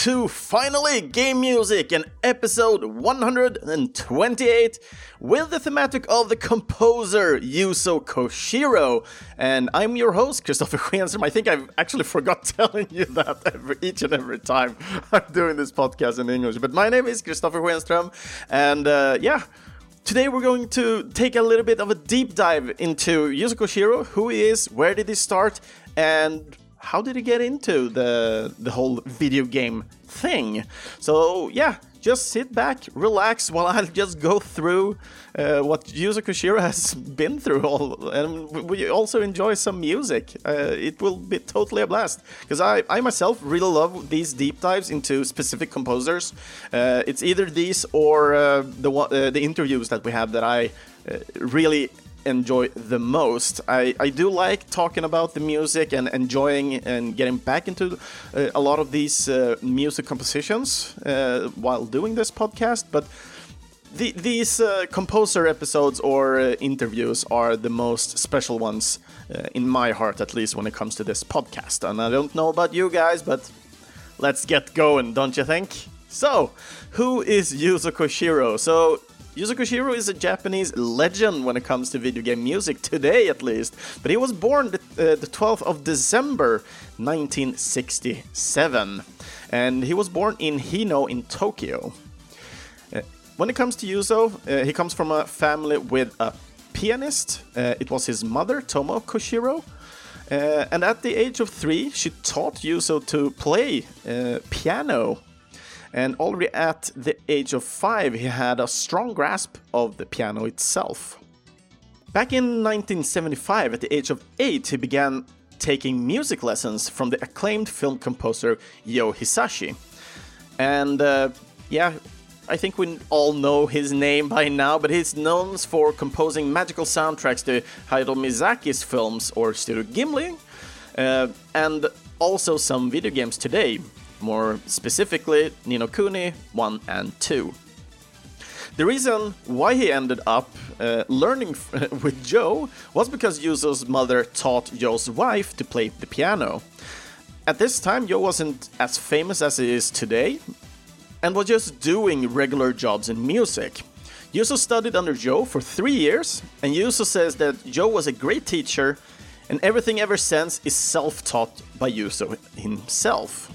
to finally Game Music and episode 128 with the thematic of the composer Yuzo Koshiro. And I'm your host, Christopher Schenström. I think I've actually forgot telling you that every, each and every time I'm doing this podcast in English. But my name is Christopher Schenström, and uh, yeah. Today we're going to take a little bit of a deep dive into Yuzo Koshiro, who he is, where did he start, and how did he get into the the whole video game thing? So yeah, just sit back, relax while I just go through uh, what Yuzo Koshiro has been through, all, and we also enjoy some music. Uh, it will be totally a blast because I, I myself really love these deep dives into specific composers. Uh, it's either these or uh, the uh, the interviews that we have that I uh, really enjoy the most. I, I do like talking about the music and enjoying and getting back into uh, a lot of these uh, music compositions uh, while doing this podcast, but the, these uh, composer episodes or uh, interviews are the most special ones uh, in my heart, at least when it comes to this podcast. And I don't know about you guys, but let's get going, don't you think? So, who is Yuzo Koshiro? So, Yuzo Koshiro is a Japanese legend when it comes to video game music, today at least, but he was born the, uh, the 12th of December 1967, and he was born in Hino in Tokyo. Uh, when it comes to Yuzo, uh, he comes from a family with a pianist. Uh, it was his mother, Tomo Koshiro, uh, and at the age of three, she taught Yuzo to play uh, piano and already at the age of five, he had a strong grasp of the piano itself. Back in 1975, at the age of eight, he began taking music lessons from the acclaimed film composer Yo Hisaishi. And uh, yeah, I think we all know his name by now, but he's known for composing magical soundtracks to Hayao Miyazaki's films or Studio Ghibli, uh, and also some video games today, more specifically Ni no Kuni 1 and 2. The reason why he ended up uh, learning with Joe was because Yuzo's mother taught Joe's wife to play the piano. At this time, Joe wasn't as famous as he is today and was just doing regular jobs in music. Yuzo studied under Joe for three years, and Yuzo says that Joe was a great teacher, and everything ever since is self taught by Yuzo himself.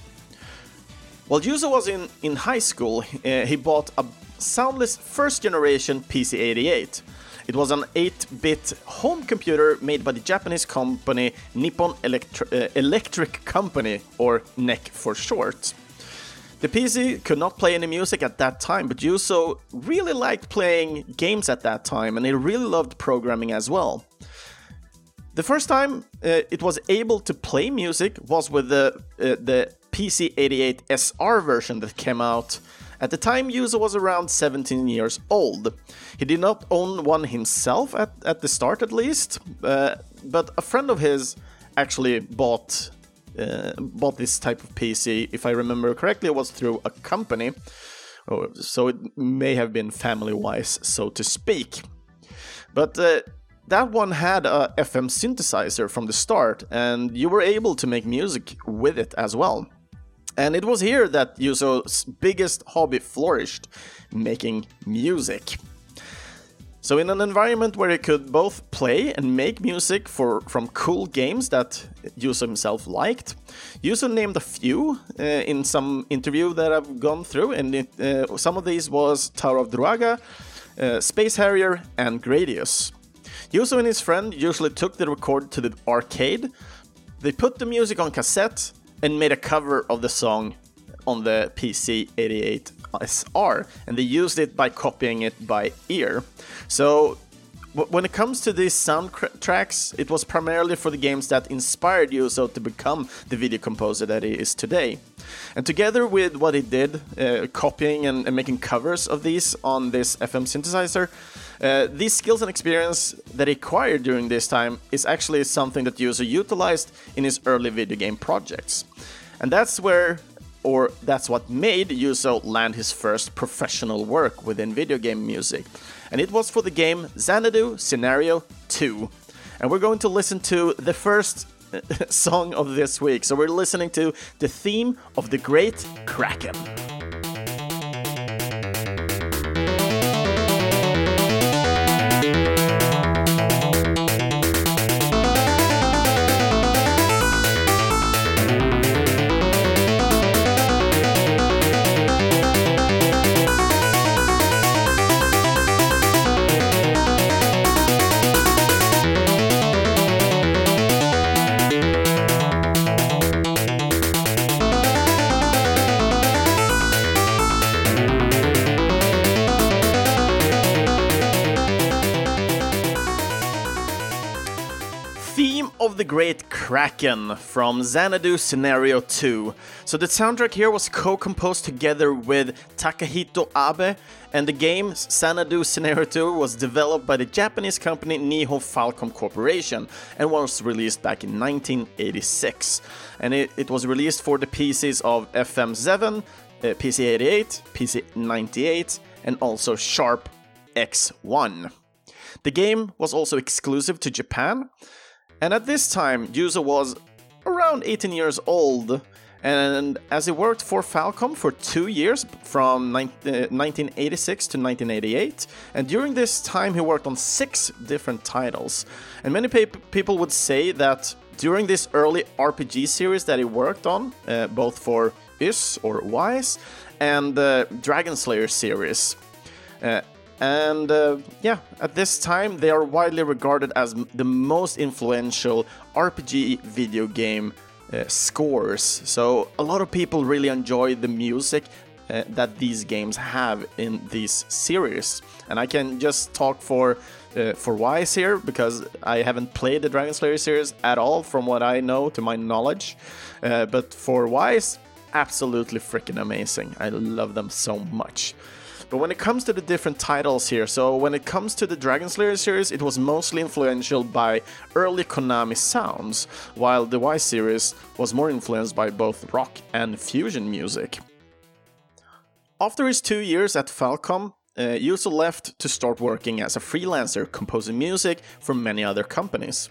While Yuzo was in, in high school, uh, he bought a soundless first generation PC 88. It was an 8 bit home computer made by the Japanese company Nippon Electri uh, Electric Company, or NEC for short. The PC could not play any music at that time, but Yuzo really liked playing games at that time and he really loved programming as well. The first time uh, it was able to play music was with the, uh, the PC88 SR version that came out. At the time, Yuzo was around 17 years old. He did not own one himself at, at the start, at least, uh, but a friend of his actually bought uh, bought this type of PC. If I remember correctly, it was through a company, so it may have been family-wise, so to speak. But uh, that one had a FM synthesizer from the start, and you were able to make music with it as well. And it was here that Yuzo's biggest hobby flourished, making music. So in an environment where he could both play and make music for from cool games that Yuzo himself liked, Yuzo named a few uh, in some interview that I've gone through, and it, uh, some of these was Tower of Druaga, uh, Space Harrier, and Gradius. Yuzo and his friend usually took the record to the arcade. They put the music on cassette and made a cover of the song on the PC 88 SR, and they used it by copying it by ear. So when it comes to these soundtracks, it was primarily for the games that inspired Yuzo to become the video composer that he is today. And together with what he did, uh, copying and, and, making covers of these on this FM synthesizer, uh, these skills and experience that he acquired during this time is actually something that Yuzo utilized in his early video game projects. And that's where, or that's what made Yuzo land his first professional work within video game music. And it was for the game Xanadu Scenario 2. And we're going to listen to the first song of this week. So we're listening to the theme of the Great Kraken. Great Kraken from Xanadu Scenario 2. So the soundtrack here was co-composed together with Takahito Abe, and the game Xanadu Scenario 2 was developed by the Japanese company Nihon Falcom Corporation and was released back in 1986. And it, it was released for the PCs of FM7, uh, PC88, PC98, and also Sharp X1. The game was also exclusive to Japan, and at this time, Yuzo was around 18 years old, and as he worked for Falcom for two years from 1986 uh, to 1988, and during this time he worked on six different titles. And many pe people would say that during this early RPG series that he worked on, uh, both for Is or Ys and the Dragon Slayer series, uh, and uh, yeah, at this time they are widely regarded as the most influential RPG video game uh, scores. So a lot of people really enjoy the music uh, that these games have in this series. And I can just talk for uh, for Ys here because I haven't played the Dragon Slayer series at all, from what I know to my knowledge. Uh, but for Ys, absolutely freaking amazing. I love them so much. But when it comes to the different titles here, so when it comes to the Dragon Slayer series, it was mostly influential by early Konami sounds, while the Y series was more influenced by both rock and fusion music. After his two years at Falcom, uh, Yuzo left to start working as a freelancer composing music for many other companies.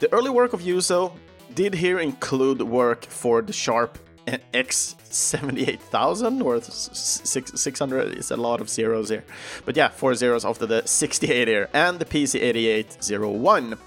The early work of Yuzo did here include work for the Sharp X78000 or six 600 is a lot of zeros here. But yeah, four zeros after the 68 here and the PC8801.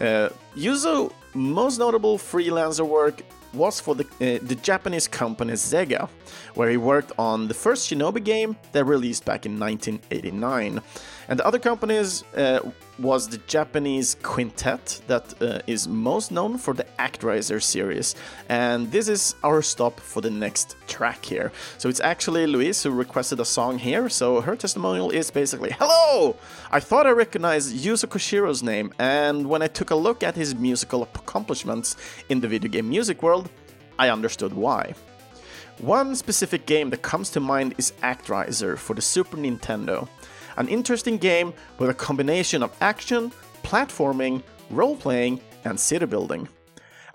Uh, Yuzo most notable freelancer work was for the, uh, the Japanese company Sega, where he worked on the first Shinobi game that released back in 1989. And the other companies uh, was the Japanese quintet that uh, is most known for the Actraiser series. And this is our stop for the next track here. So it's actually Louise who requested a song here. So her testimonial is basically Hello! I thought I recognized Yuzo Koshiro's name, and when I took a look at his musical accomplishments in the video game music world, I understood why. One specific game that comes to mind is Actraiser for the Super Nintendo an interesting game with a combination of action, platforming, role playing, and city building.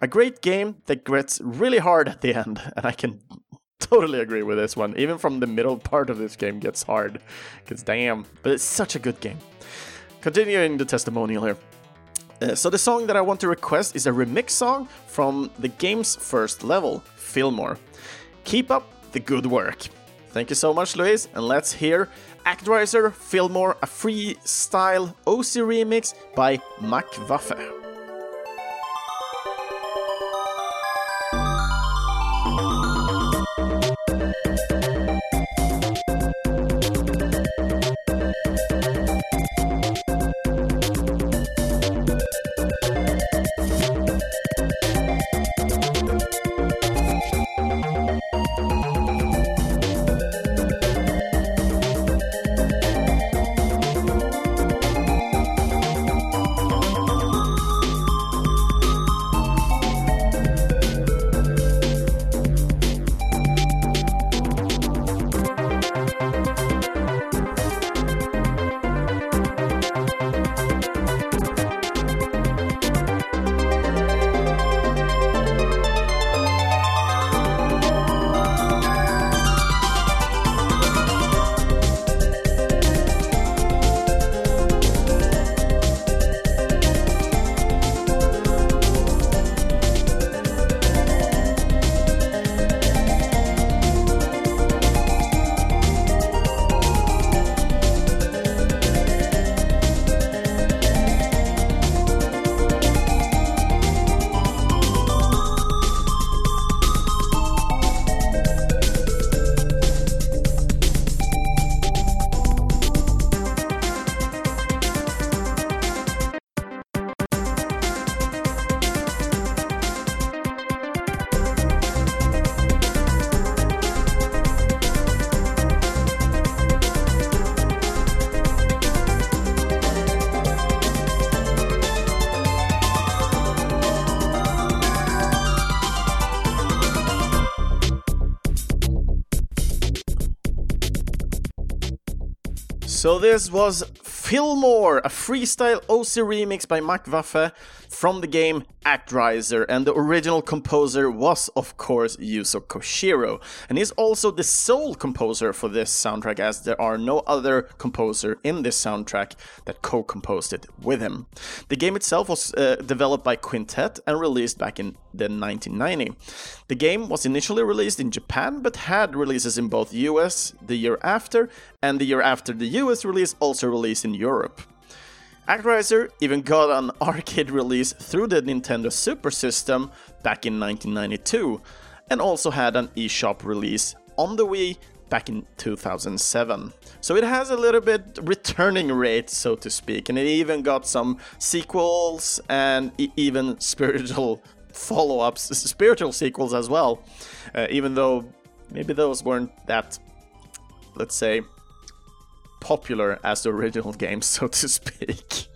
A great game that gets really hard at the end, and I can totally agree with this one. Even from the middle part of this game gets hard, because damn, but it's such a good game. Continuing the testimonial here. Uh, so the song that I want to request is a remix song from the game's first level, Fillmore. Keep up the good work. Thank you so much, Louise, and let's hear Actraiser Fillmore, a freestyle OC remix by Mac Waffe. So this was Fillmore, a freestyle OC remix by Macwaffe from the game Actraiser, and the original composer was, of course, Yuzo Koshiro, and he's also the sole composer for this soundtrack, as there are no other composer in this soundtrack that co-composed it with him. The game itself was uh, developed by Quintet and released back in the 1990. The game was initially released in Japan, but had releases in both US the year after, and the year after the US release also released in Europe. Actraiser even got an arcade release through the Nintendo Super System back in 1992, and also had an eShop release on the Wii back in 2007. So it has a little bit returning rate, so to speak, and it even got some sequels and even spiritual follow-ups, spiritual sequels as well, uh, even though maybe those weren't that, let's say, popular as the original game, so to speak.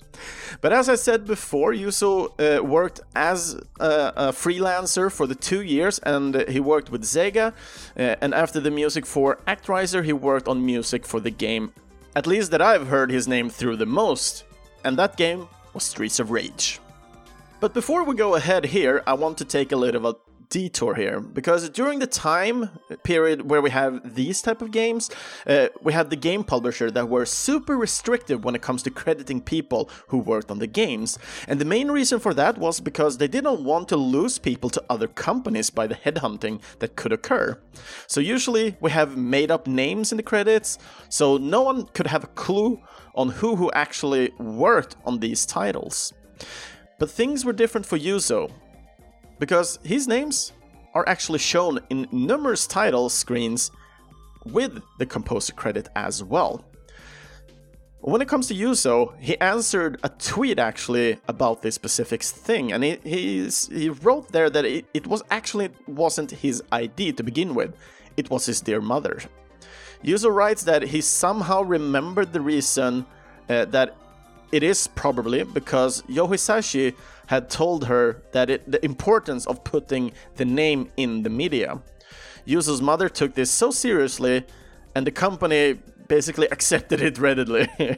But as I said before, Yuzo uh, worked as a, a, freelancer for the two years and he worked with Sega. Uh, and after the music for Actraiser, he worked on music for the game, at least that I've heard his name through the most. And that game was Streets of Rage. But before we go ahead here, I want to take a little detour here. Because during the time period where we have these type of games uh, we had the game publisher that were super restrictive when it comes to crediting people who worked on the games. And the main reason for that was because they didn't want to lose people to other companies by the headhunting that could occur. So usually we have made up names in the credits so no one could have a clue on who who actually worked on these titles. But things were different for Yuzo because his names are actually shown in numerous title screens with the composer credit as well. When it comes to Yuzo, he answered a tweet actually about this specific thing, and he he wrote there that it, it was actually wasn't his idea to begin with, it was his dear mother. Yuzo writes that he somehow remembered the reason uh, that it is probably because Yoh Hisaishi had told her that it, the importance of putting the name in the media. Yuzo's mother took this so seriously, and the company basically accepted it readily.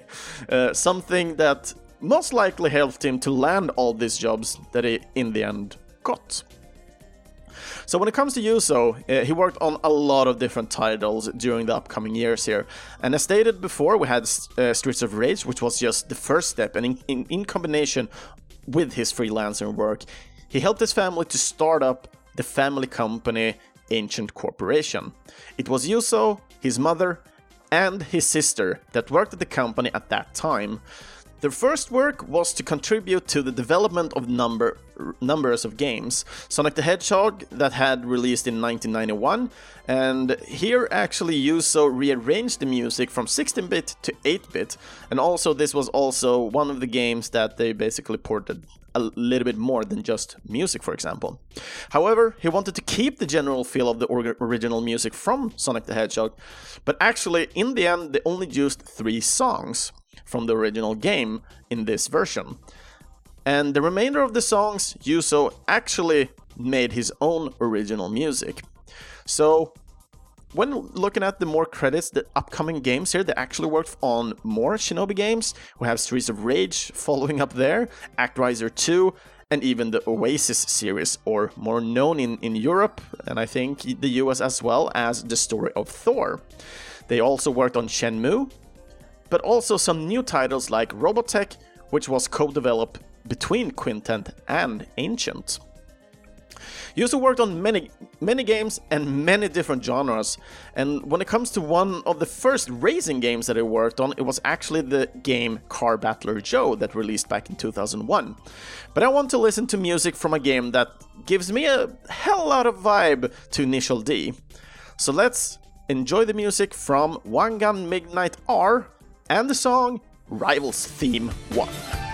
uh, something that most likely helped him to land all these jobs that he in the end got. So when it comes to Yuzo, uh, he worked on a lot of different titles during the upcoming years here. And as stated before, we had uh, Streets of Rage, which was just the first step, and in, in, in combination with his freelancer work, he helped his family to start up the family company Ancient Corporation. It was Yuzo, his mother, and his sister that worked at the company at that time. Their first work was to contribute to the development of number numbers of games. Sonic the Hedgehog that had released in 1991, and here actually Yuzo rearranged the music from 16-bit to 8-bit, and also this was also one of the games that they basically ported a little bit more than just music, for example. However, he wanted to keep the general feel of the original music from Sonic the Hedgehog, but actually, in the end, they only used three songs from the original game in this version. And the remainder of the songs, Yuzo actually made his own original music. So, when looking at the more credits, the upcoming games here, they actually worked on more Shinobi games. We have Streets of Rage following up there, Actraiser 2, and even the Oasis series, or more known in, in Europe, and I think the US as well, as The Story of Thor. They also worked on Shenmue, but also some new titles like Robotech, which was co-developed between Quintet and Ancient. Also worked on many, many games and many different genres, and when it comes to one of the first racing games that he worked on, it was actually the game Car Battler Joe that released back in 2001. But I want to listen to music from a game that gives me a hell lot of vibe to Initial D. So let's enjoy the music from Wangan Midnight R and the song Rivals Theme 1.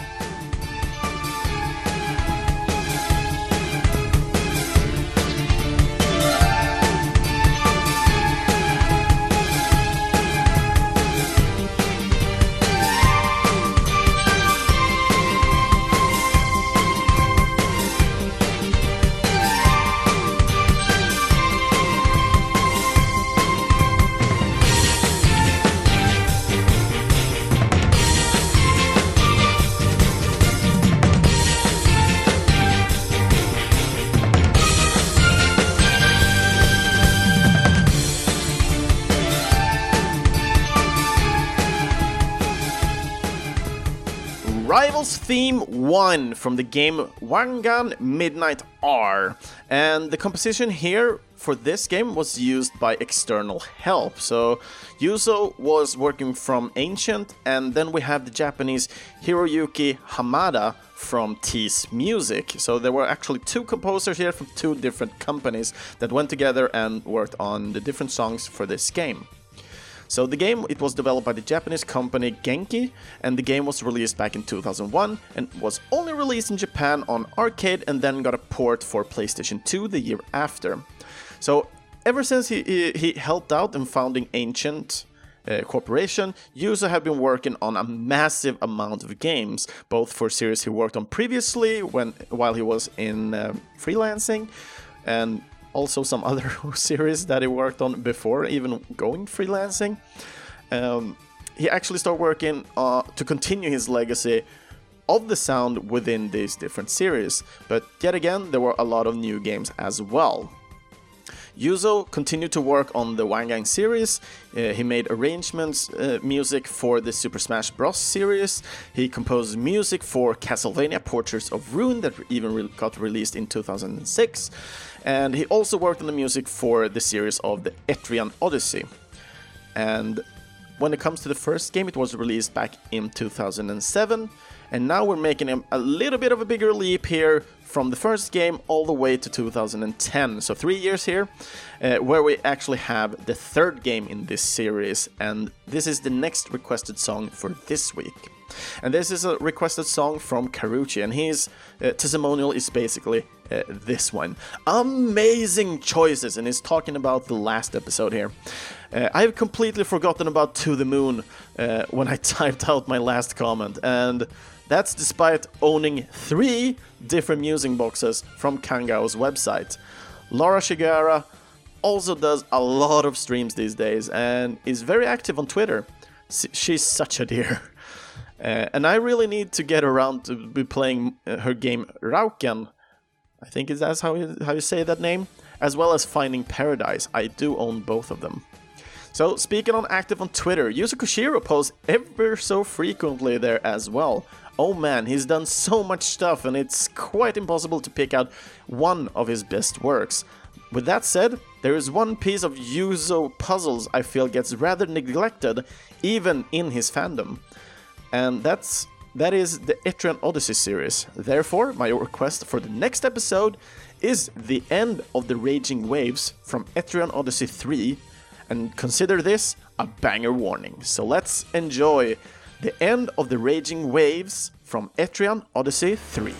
Rivals Theme 1 from the game Wangan Midnight R. And the composition here for this game was used by external help. So Yuzo was working from Ancient, and then we have the Japanese Hiroyuki Hamada from T's Music. So there were actually two composers here from two different companies that went together and worked on the different songs for this game. So the game it was developed by the Japanese company Genki and the game was released back in 2001 and was only released in Japan on arcade and then got a port for PlayStation 2 the year after. So ever since he, he, he helped out in founding Ancient uh, Corporation, Yuzo had been working on a massive amount of games, both for series he worked on previously when while he was in uh, freelancing, and also some other series that he worked on before even going freelancing. Um, he actually started working uh, to continue his legacy of the sound within these different series, but yet again, there were a lot of new games as well. Yuzo continued to work on the Wangan series. Uh, he made arrangements, uh, music for the Super Smash Bros. series. He composed music for Castlevania Portraits of Ruin that even re got released in 2006. And he also worked on the music for the series of the Etrian Odyssey. And when it comes to the first game, it was released back in 2007. And now we're making a little bit of a bigger leap here from the first game all the way to 2010. So three years here, uh, where we actually have the third game in this series. And this is the next requested song for this week. And this is a requested song from Karuchi, and his uh, testimonial is basically uh, this one. Amazing choices, and he's talking about the last episode here. Uh, I have completely forgotten about To the Moon uh, when I typed out my last comment, and that's despite owning three different music boxes from Kan Gao's website. Laura Shigihara also does a lot of streams these days and is very active on Twitter. She's such a dear. Uh, and I really need to get around to be playing uh, her game Rauken. I think is that's how you, how you say that name, as well as Finding Paradise. I do own both of them. So speaking on active on Twitter, Yuzo Koshiro posts ever so frequently there as well. Oh man, he's done so much stuff and it's quite impossible to pick out one of his best works. With that said, there is one piece of Yuzo puzzles I feel gets rather neglected even in his fandom and that's that is the Etrian Odyssey series. Therefore, my request for the next episode is the end of the Raging Waves from Etrian Odyssey 3, and consider this a banger warning. So let's enjoy the end of the Raging Waves from Etrian Odyssey 3.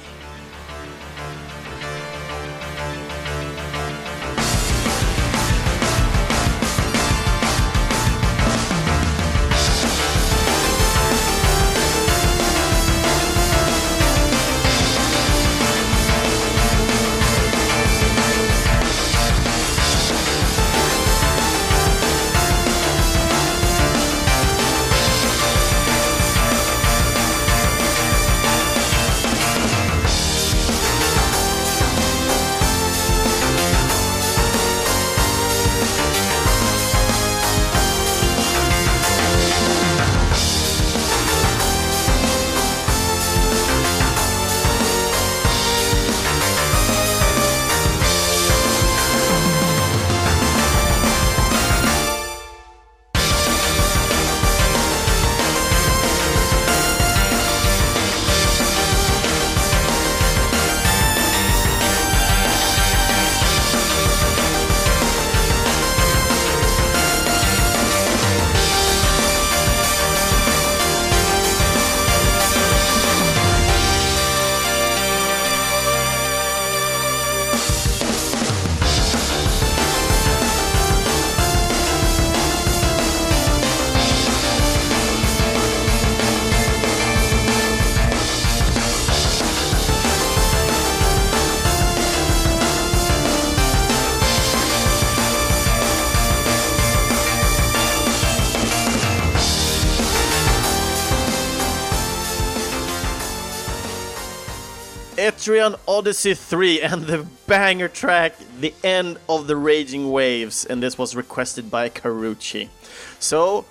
Etrian Odyssey 3 and the banger track, The End of the Raging Waves, and this was requested by Karuchi. So,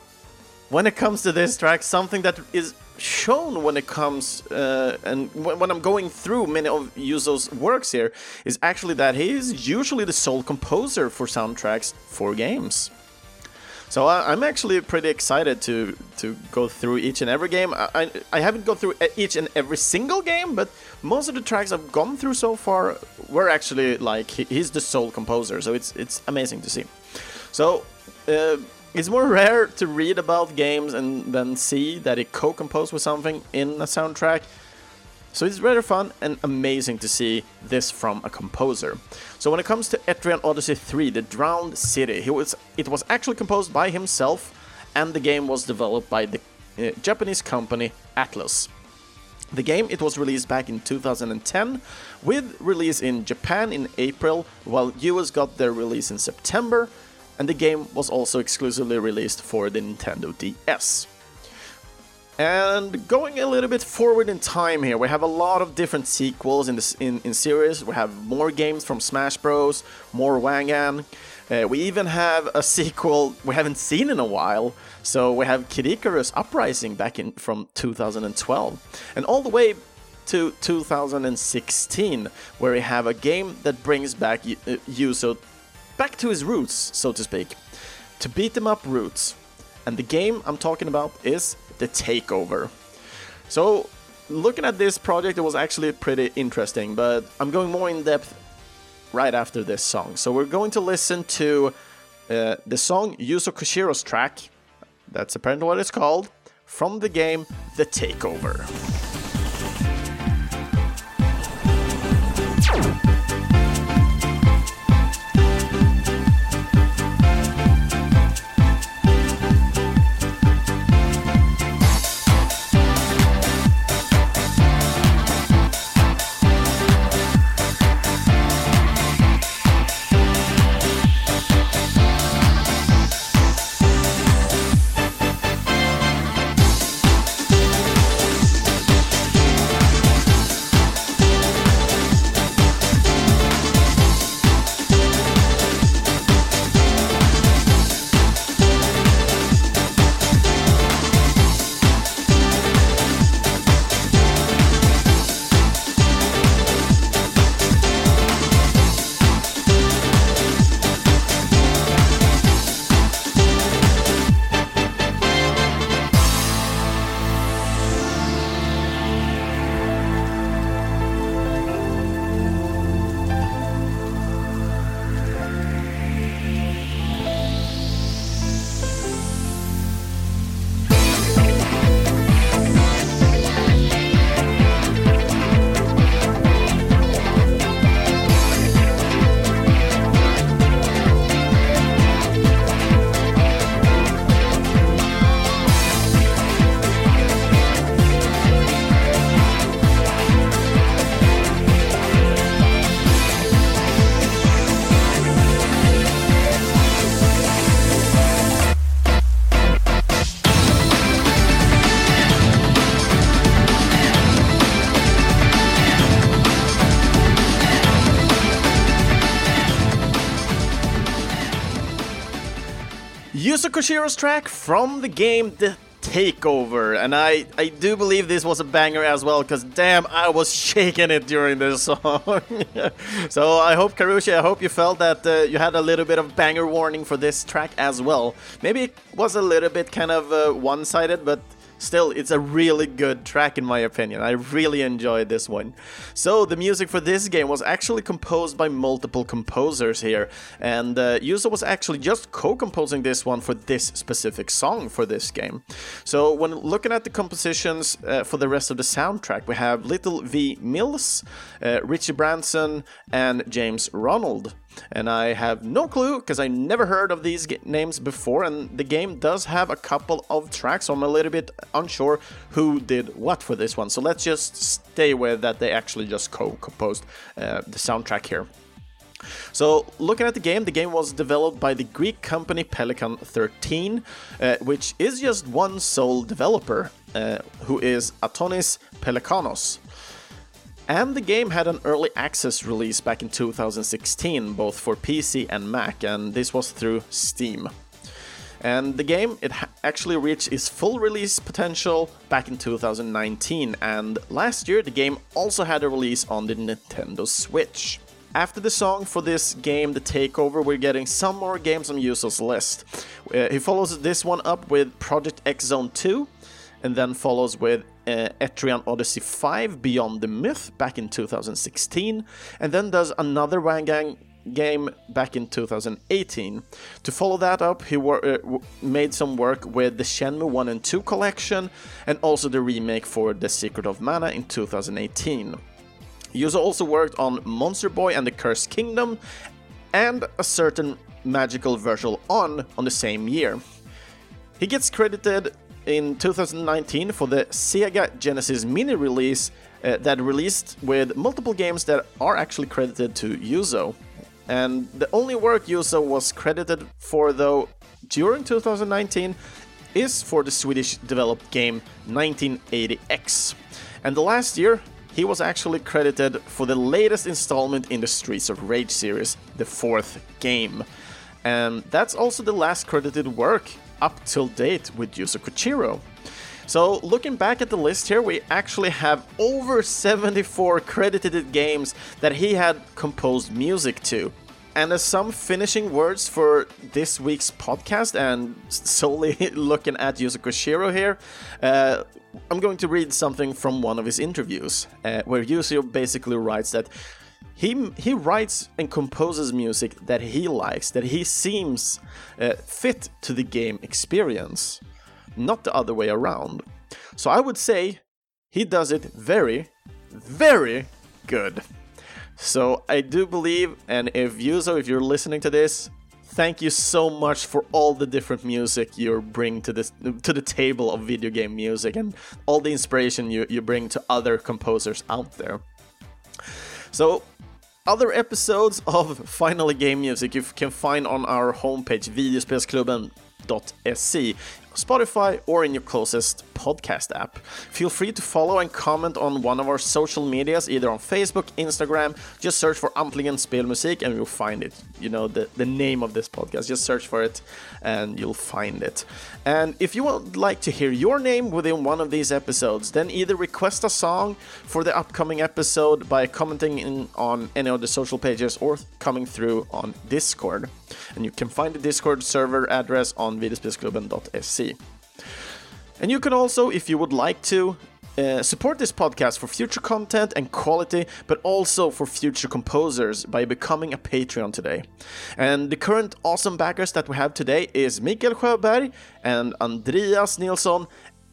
when it comes to this track, something that is shown when it comes uh, and when I'm going through many of Yuzo's works here is actually that he is usually the sole composer for soundtracks for games. So I, am actually pretty excited to to go through each and every game. I, I, haven't gone through each and every single game, but most of the tracks I've gone through so far were actually like he's the sole composer. So it's it's amazing to see. So. Uh, it's more rare to read about games and then see that it co-composed with something in a soundtrack. So it's rather fun and amazing to see this from a composer. So when it comes to Etrian Odyssey 3, The Drowned City, was, it was actually composed by himself and the game was developed by the uh, Japanese company Atlus. The game it was released back in 2010 with release in Japan in April while US got their release in September and the game was also exclusively released for the Nintendo DS. And going a little bit forward in time here, we have a lot of different sequels in this in, in series. We have more games from Smash Bros, more Wangan. Uh, we even have a sequel we haven't seen in a while. So we have Kid Icarus Uprising back in from 2012, and all the way to 2016, where we have a game that brings back Yuzo uh, back to his roots, so to speak, to beat them up roots. And the game I'm talking about is The Takeover. So, looking at this project, it was actually pretty interesting, but I'm going more in depth right after this song. So, we're going to listen to uh, the song Yuzo Koshiro's track, that's apparently what it's called, from the game The Takeover. Koshiro's track from the game The Takeover, and I, I do believe this was a banger as well, because damn, I was shaking it during this song. so I hope, Karushi, I hope you felt that uh, you had a little bit of banger warning for this track as well. Maybe it was a little bit kind of uh, one-sided, but Still, it's a really good track in my opinion. I really enjoyed this one. So, the music for this game was actually composed by multiple composers here, and uh, Yuzo was actually just co-composing this one for this specific song for this game. So, when looking at the compositions uh, for the rest of the soundtrack, we have Little V Mills, uh, Richie Branson, and James Ronald. And I have no clue because I never heard of these names before, and the game does have a couple of tracks, so I'm a little bit unsure who did what for this one. So let's just stay with that they actually just co composed uh, the soundtrack here. So, looking at the game, the game was developed by the Greek company Pelikan 13, uh, which is just one sole developer, uh, who is Antonis Pelekanos. And the game had an early access release back in 2016, both for PC and Mac, and this was through Steam. And the game, it actually reached its full release potential back in 2019, and last year the game also had a release on the Nintendo Switch. After the song for this game, The Takeover, we're getting some more games on Yuzo's list. Uh, he follows this one up with Project X Zone 2, and then follows with uh, Etrian Odyssey 5 Beyond the Myth back in 2016, and then does another Wangan game back in 2018. To follow that up, he uh, made some work with the Shenmue 1 and 2 collection and also the remake for The Secret of Mana in 2018. Yuzo also worked on Monster Boy and the Cursed Kingdom and a certain magical virtual on on the same year. He gets credited in 2019 for the Sega Genesis mini release uh, that released with multiple games that are actually credited to Yuzo. And the only work Yuzo was credited for, though, during 2019 is for the Swedish developed game 1980X. And the last year, he was actually credited for the latest installment in the Streets of Rage series, the fourth game. And that's also the last credited work up till date with Yuzo Koshiro. So, looking back at the list here, we actually have over 74 credited games that he had composed music to. And as some finishing words for this week's podcast, and solely looking at Yuzo Koshiro here, uh, I'm going to read something from one of his interviews, uh, where Yuzo basically writes that he he writes and composes music that he likes, that he seems uh, fit to the game experience, not the other way around. So I would say he does it very, very good. So I do believe, and if Yuzo, if you're listening to this, thank you so much for all the different music you bring to this to the table of video game music and all the inspiration you, you bring to other composers out there. So other episodes of Finally Game Music you can find on our homepage videospelsklubben.se Spotify, or in your closest podcast app. Feel free to follow and comment on one of our social medias, either on Facebook, Instagram. Just search for Äntligen Spelmusik and you'll find it. You know, the, the name of this podcast. Just search for it and you'll find it. And if you would like to hear your name within one of these episodes, then either request a song for the upcoming episode by commenting in, on any of the social pages or coming through on Discord. And you can find the Discord server address on videospelsklubben.se. And you can also, if you would like to, uh, support this podcast for future content and quality, but also for future composers by becoming a Patreon today. And the current awesome backers that we have today is Mikael Sjöberg and Andreas Nilsson.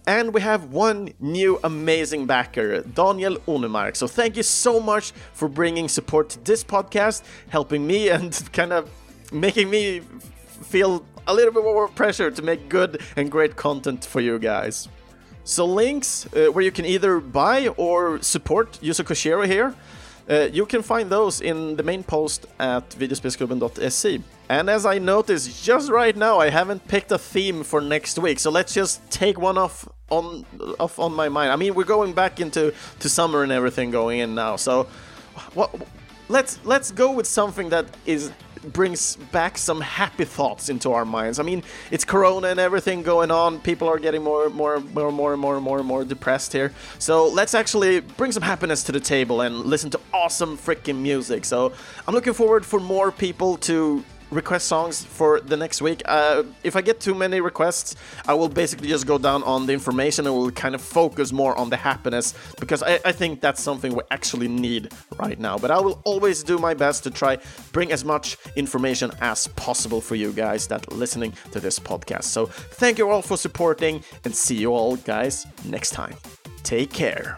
And we have one new amazing backer, Daniel Onemark. So thank you so much for bringing support to this podcast, helping me and kind of making me feel a little bit more pressure to make good and great content for you guys. So links uh, where you can either buy or support Yuzo Koshiro here, uh, you can find those in the main post at videospelsklubben.se. And as I noticed just right now, I haven't picked a theme for next week, so let's just take one off on off on my mind. I mean, we're going back into to summer and everything going in now, so what? Let's let's go with something that is brings back some happy thoughts into our minds. I mean, it's Corona and everything going on. People are getting more, and more, and more, more, and more, and more, and more depressed here. So let's actually bring some happiness to the table and listen to awesome freaking music. So I'm looking forward for more people to request songs for the next week. Uh, if I get too many requests, I will basically just go down on the information and we'll kind of focus more on the happiness because I, I, think that's something we actually need right now. But I will always do my best to try bring as much information as possible for you guys that listening to this podcast. So thank you all for supporting and see you all guys next time. Take care.